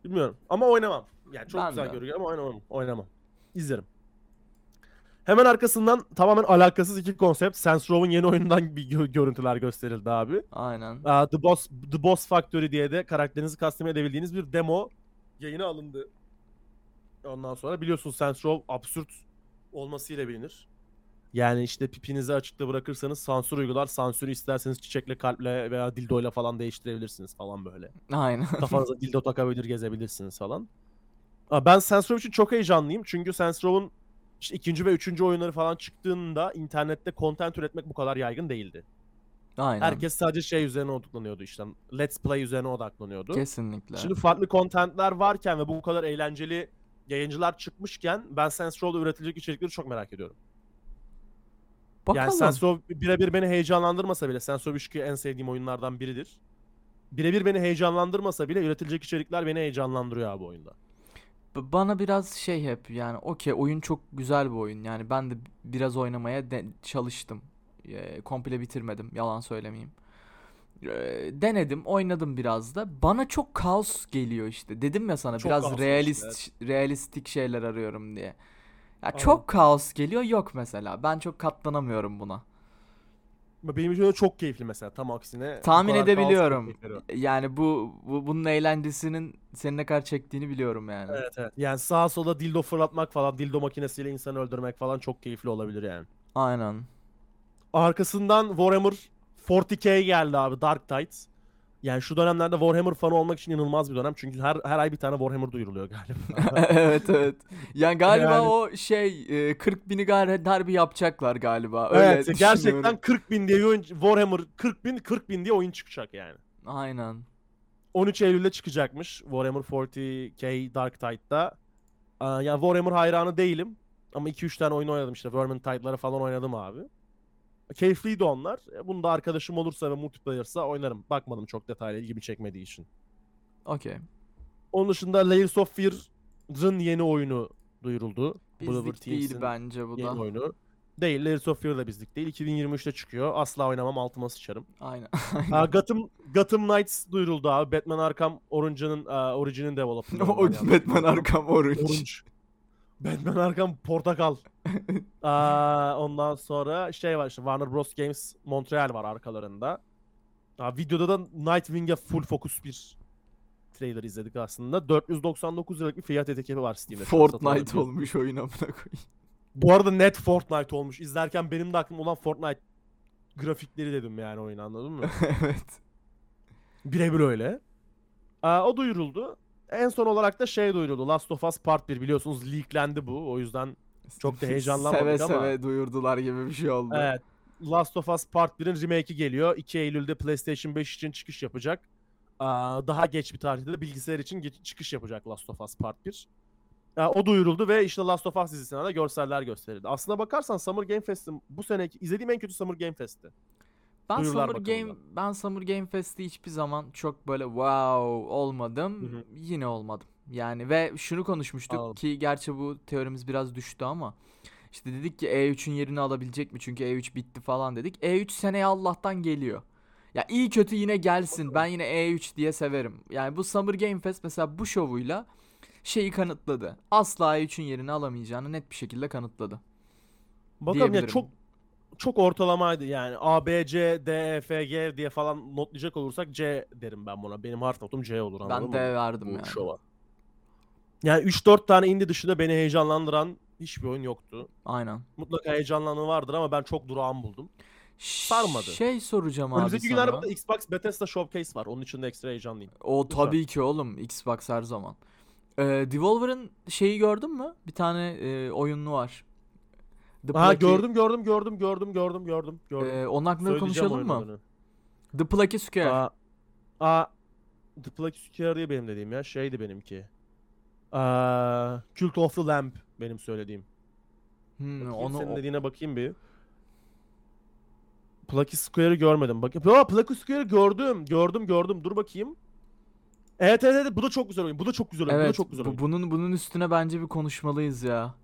Bilmiyorum ama oynamam. Yani çok Ben güzel de. görünüyor ama oynamam. Oynamam. İzlerim. Hemen arkasından tamamen alakasız iki konsept. Saints Row'un yeni oyunundan bir gö- görüntüler gösterildi abi. Aynen. Aa, The Boss The Boss Factory diye de karakterinizi custom edebildiğiniz bir demo yayına alındı. Ondan sonra biliyorsunuz Saints Row absürt olmasıyla bilinir. Yani işte pipinizi açıkta bırakırsanız sansür uygular. Sansürü isterseniz çiçekle, kalple veya dildoyla falan değiştirebilirsiniz falan böyle. Aynen. Kafanıza dildo takabilir, gezebilirsiniz falan. Aa, Ben Saints Row için çok heyecanlıyım. Çünkü Saints Row'un işte ikinci ve üçüncü oyunları falan çıktığında internette content üretmek bu kadar yaygın değildi. Aynen. Herkes sadece şey üzerine odaklanıyordu işte. Let's Play üzerine odaklanıyordu. Kesinlikle. Şimdi farklı contentler varken ve bu kadar eğlenceli yayıncılar çıkmışken ben Saints Row'da üretilecek içerikleri çok merak ediyorum. Bakalım. Yani Row birebir beni heyecanlandırmasa bile Row 3 en sevdiğim oyunlardan biridir. Birebir beni heyecanlandırmasa bile üretilecek içerikler beni heyecanlandırıyor abi oyunda. B- Bana biraz şey hep yani okey oyun çok güzel bir oyun. Yani ben de biraz oynamaya de- çalıştım. Eee, komple bitirmedim yalan söylemeyeyim. Eee, denedim oynadım biraz da. Bana çok kaos geliyor işte. Dedim ya sana Çok biraz realist realistik şeyler arıyorum diye. Ya Anladım. çok kaos geliyor yok mesela. Ben çok katlanamıyorum buna. Benim için de çok keyifli mesela tam aksine. Tahmin edebiliyorum. Yani bu, bu bunun eğlencesinin senin ne kadar çektiğini biliyorum yani. Evet evet. Yani sağa sola dildo fırlatmak falan, dildo makinesiyle insanı öldürmek falan çok keyifli olabilir yani. Aynen. Arkasından Warhammer 40k geldi abi Dark Tides. Yani şu dönemlerde Warhammer fanı olmak için inanılmaz bir dönem. Çünkü her her ay bir tane Warhammer duyuruluyor galiba. evet evet. Yani galiba Yani- o şey e, 40 bini gar harbi yapacaklar galiba. Öyle evet gerçekten düşünüyorum. 40 bin diye bir oyun, Warhammer 40 bin 40 bin diye oyun çıkacak yani. Aynen. 13 Eylül'de çıkacakmış Warhammer 40k Dark Tide'da. Yani Warhammer hayranı değilim. Ama 2-3 tane oyun oynadım işte. Vermintide'ları falan oynadım abi. Keyifliydi onlar. E, Bunu da arkadaşım olursa ve multiplayer'sa oynarım. Bakmadım çok detaylı ilgimi çekmediği için. Okey. Onun dışında Layers of Fear'ın yeni oyunu duyuruldu. Bizlik değil bence bu yeni da. oyunu. Değil, Layers of Fear da bizlik değil. 2023'te çıkıyor. Asla oynamam, altıma sıçarım. Aynen. Aa, Gotham, Gotham Knights duyuruldu abi. Batman Arkham Origin'ın uh, Origin'in developer'ı. Batman Arkham Orange. Orange. Batman Arkham portakal. Aa, ondan sonra şey var işte Warner Bros Games Montreal var arkalarında. Aa, videoda da Nightwing'e full focus bir trailer izledik aslında. 499 liralık bir fiyat etiketi var Steam'de. Fortnite olmuş oyun amına koyayım. Bu arada net Fortnite olmuş. İzlerken benim de aklım olan Fortnite grafikleri dedim yani oyun anladın mı? evet. Birebir öyle. Aa, o duyuruldu. En son olarak da şey duyuruldu. Last of Us Part 1 biliyorsunuz leaklendi bu. O yüzden Çok da heyecanlanmadık seve ama. seve duyurdular gibi bir şey oldu. evet. Last of Us Part 1'in remake'i geliyor. 2 Eylül'de PlayStation 5 için çıkış yapacak. Daha geç bir tarihte de bilgisayar için çıkış yapacak Last of Us Part 1. Aa, o duyuruldu ve işte Last of Us dizisine de görseller gösterildi. Aslına bakarsan Summer Game Fest'in bu seneki izlediğim en kötü Summer Game Fest'ti. Ben Duyurular Summer bakımından. Game ben Summer Game Fest'i hiçbir zaman çok böyle wow olmadım. Hı hı. Yine olmadım. Yani ve şunu konuşmuştuk Anladım. ki gerçi bu teorimiz biraz düştü ama işte dedik ki E3'ün yerini alabilecek mi? Çünkü E3 bitti falan dedik. E3 seneye Allah'tan geliyor. Ya iyi kötü yine gelsin. Ben yine E3 diye severim. Yani bu Summer Game Fest mesela bu şovuyla şeyi kanıtladı. Asla E3'ün yerini alamayacağını net bir şekilde kanıtladı. Bakalım ya çok çok ortalamaydı yani. A, B, C, D, E, F, G diye falan notlayacak olursak C derim ben buna. Benim harf notum C olur anladın Ben mı? verdim yani. şova. Yani 3-4 tane indie dışında beni heyecanlandıran hiçbir oyun yoktu. Aynen. Mutlaka heyecanlananı vardır ama ben çok durağan buldum. Sarmadı. Şey soracağım abi Önümüzdeki günlerde sana. burada Xbox Bethesda Showcase var. Onun için de ekstra heyecanlıyım. O Lütfen. tabii ki oğlum Xbox her zaman. Ee, Devolver'ın şeyi gördün mü? Bir tane e, oyunu var. The Ha Plucky- gördüm gördüm gördüm gördüm gördüm gördüm gördüm. Ee, onun hakkında Söyleyeceğim konuşalım mı? adını. The Plucky Square. Aa, aa, The Plucky Square diye benim dediğim ya. Şeydi benimki. Aa, Cult of the Lamb benim söylediğim. Hmm, Bakayım, onu senin o- dediğine bakayım bir. Plucky Square'ı görmedim. Bak, Aa, Plucky Square'ı gördüm. Gördüm gördüm. Dur bakayım. Evet evet evet. Bu da çok güzel oyun. Bu da çok güzel oyun. bu da Evet, çok güzel bu- oyun. bunun bunun üstüne bence bir konuşmalıyız ya.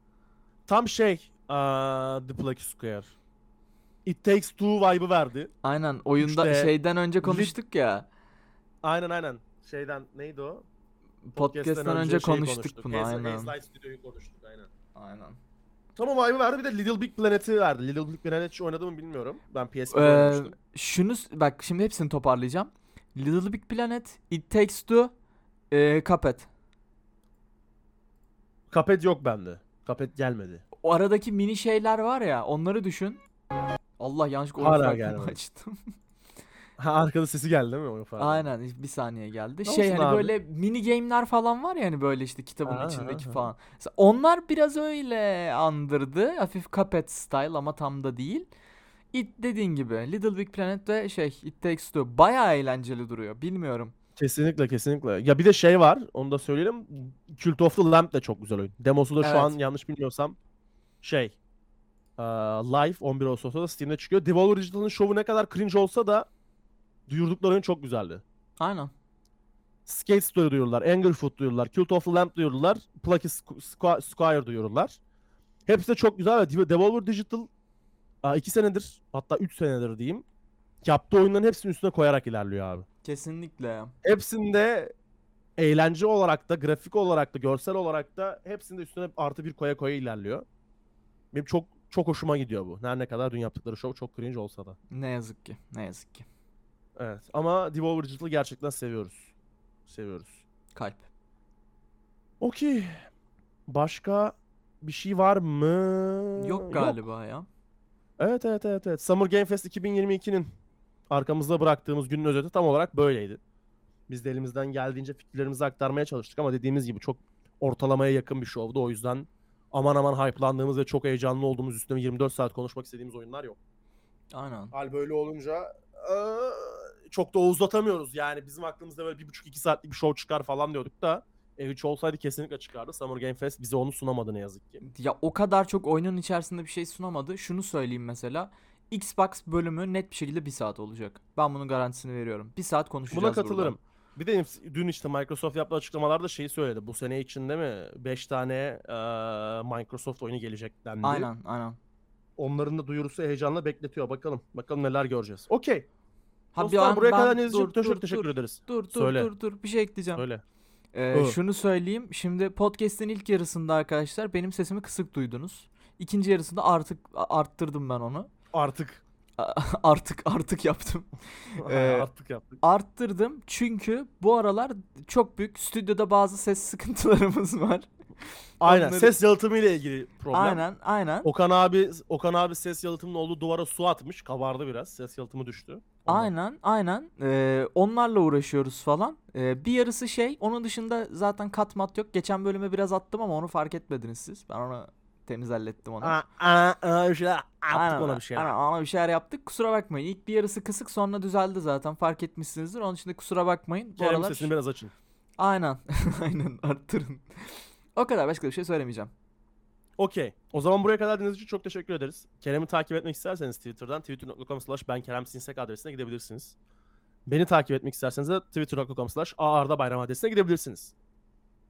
Tam şey. Aa, The Plucky Square. It Takes Two vibe'ı verdi. Aynen oyunda İşte şeyden önce konuştuk ya. Aynen aynen. Şeyden neydi o? Podcast'tan önce şey konuştuk bunu aynen. Hazelight Studio'yu konuştuk aynen. Aynen. Tam o vibe'ı verdi bir de Little Big Planet'i verdi. Little Big Planet hiç oynadı mı bilmiyorum. Ben PSP'de Ee, oynamıştım. şunu s- bak şimdi hepsini toparlayacağım. Little Big Planet, It Takes Two, e, Cuphead. Cuphead yok bende. Cuphead gelmedi. O aradaki mini şeyler var ya onları düşün. Allah yanlışlıkla oyun Hala fragmanı gelmedi. açtım. Ha arkada sesi geldi değil mi? Oyun falan. Aynen bir saniye geldi. Ne şey olsun hani abi? böyle mini game'ler falan var ya hani böyle işte kitabın Ha, içindeki ha, ha. falan. Mesela onlar biraz öyle andırdı. Hafif Cuphead style ama tam da değil. It dediğin gibi Little Big Planet ve şey It Takes Two bayağı eğlenceli duruyor. Bilmiyorum. Kesinlikle kesinlikle. Ya bir de şey var onu da söyleyelim. Cult of the Lamb de çok güzel oyun. Demosu da şu Evet. an yanlış bilmiyorsam şey eee, live 11 Ağustos'ta da Steam'de çıkıyor. Devolver Digital'ın şovu ne kadar cringe olsa da duyurdukları çok güzeldi. Aynen. Skate Story duyurdular, Anglerfoot duyurdular, Cult of the Lamb duyurdular, Plucky Squ- Squ- Squire duyurdular. Hepsi de çok güzel ve Dev- Devolver Digital 2 senedir hatta 3 senedir diyeyim yaptığı oyunların hepsinin üstüne koyarak ilerliyor abi. Kesinlikle. Hepsinde eğlence olarak da, grafik olarak da, görsel olarak da hepsinde üstüne artı bir koya koya ilerliyor. Benim çok çok hoşuma gidiyor bu. Her ne kadar dün yaptıkları show çok cringe olsa da. Ne yazık ki. Ne yazık ki. Evet ama Devolver gerçekten seviyoruz. Seviyoruz. Kalp. Okey. Başka bir şey var mı? Yok galiba ya. Evet evet evet evet. Summer Game Fest 2022'nin arkamızda bıraktığımız günün özeti tam olarak böyleydi. Biz de elimizden geldiğince fikirlerimizi aktarmaya çalıştık ama dediğimiz gibi çok ortalamaya yakın bir şovdu. O yüzden aman aman hype'landığımız ve çok heyecanlı olduğumuz üstüne 24 saat konuşmak istediğimiz oyunlar yok. Aynen. Hal böyle olunca eee, çok da uzatamıyoruz yani. Bizim aklımızda böyle bir buçuk iki saatlik bir show çıkar falan diyorduk da E3 olsaydı kesinlikle çıkardı. Summer Game Fest bize onu sunamadı ne yazık ki. Ya o kadar çok oyunun içerisinde bir şey sunamadı. Şunu söyleyeyim mesela. Xbox bölümü net bir şekilde bir saat olacak. Ben bunun garantisini veriyorum. Bir saat konuşacağız Buna burada. Bir de dün işte Microsoft yaptığı açıklamalarda şeyi söyledi. Bu sene içinde mi 5 tane eee, Microsoft oyunu gelecek dendi. Aynen aynen. Onların da duyurusu heyecanla bekletiyor. Bakalım. Bakalım neler göreceğiz. Okey. Ha, Dostlar buraya ben- kadar için dur, dur, teşekkür dur. ederiz. Dur dur Söyle. dur dur bir şey ekleyeceğim. Öyle. Ee, şunu söyleyeyim. Şimdi podcast'in ilk yarısında arkadaşlar benim sesimi kısık duydunuz. İkinci yarısında artık arttırdım ben onu. Artık. artık artık yaptım. Ee, Artık yaptık. Arttırdım çünkü bu aralar çok büyük stüdyoda bazı ses sıkıntılarımız var. Aynen. onları- Ses yalıtımı ile ilgili problem. Aynen aynen. Okan abi Okan abi ses yalıtımının olduğu duvara su atmış. Kabardı biraz. Ses yalıtımı düştü. Ondan. Aynen aynen Ee, onlarla uğraşıyoruz falan. Ee, bir yarısı şey onun dışında zaten kat mat yok. Geçen bölüme biraz attım ama onu fark etmediniz siz. Ben onu temiz hallettim onu. Aa, aa, yaptık ona bir şeyler. Aynen ona bir şeyler yaptık. Kusura bakmayın. İlk bir yarısı kısık sonra düzeldi zaten. Fark etmişsinizdir. Onun için de kusura bakmayın. Bu Kerem'in aralar... sesini biraz açın. Aynen. aynen arttırın. o kadar başka bir şey söylemeyeceğim. Okey. O zaman buraya kadar dinlediğiniz için çok teşekkür ederiz. Kerem'i takip etmek isterseniz Twitter'dan twitter.com slash ben Kerem Sinsek adresine gidebilirsiniz. Beni takip etmek isterseniz de twitter.com slash Arda Bayram adresine gidebilirsiniz.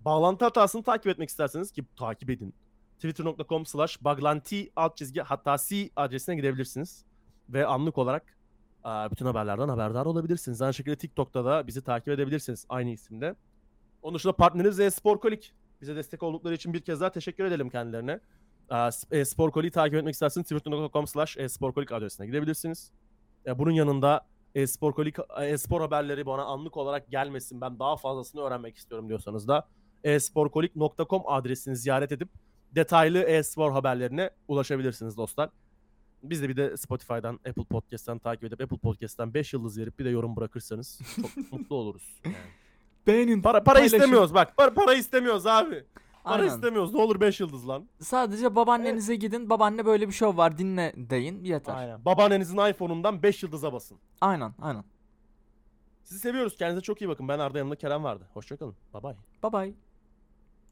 Bağlantı hatasını takip etmek isterseniz ki takip edin. Twitter.com slash baglanti alt çizgi hatasi adresine gidebilirsiniz. Ve anlık olarak aa, bütün haberlerden haberdar olabilirsiniz. Aynı şekilde TikTok'ta da bizi takip edebilirsiniz aynı isimde. Onun dışında partnerimiz e-spor kolik. Bize destek oldukları için bir kez daha teşekkür edelim kendilerine. Aa, s- E-spor koliği takip etmek isterseniz twitter.com slash e-spor kolik adresine gidebilirsiniz. E, Bunun yanında e-spor kolik, e-spor haberleri bana anlık olarak gelmesin ben daha fazlasını öğrenmek istiyorum diyorsanız da esporkolik.com adresini ziyaret edip detaylı e-spor haberlerine ulaşabilirsiniz dostlar. Biz de bir de Spotify'dan, Apple Podcast'tan takip edip Apple Podcast'tan 5 yıldız verip bir de yorum bırakırsanız çok mutlu oluruz. Yani. Beğenin. Para para paylaşın. istemiyoruz bak. Para, para istemiyoruz abi. Para Aynen. istemiyoruz. Ne olur 5 yıldız lan. Sadece babaannenize gidin. Babaanne böyle bir şov var dinle deyin. Yeter. Aynen Aynen. Babaannenizin iPhone'undan 5 yıldıza basın. aynen. Sizi seviyoruz. Kendinize çok iyi bakın. Ben Arda yanımda Kerem vardı. Hoşçakalın. Bye bye. Bye bye.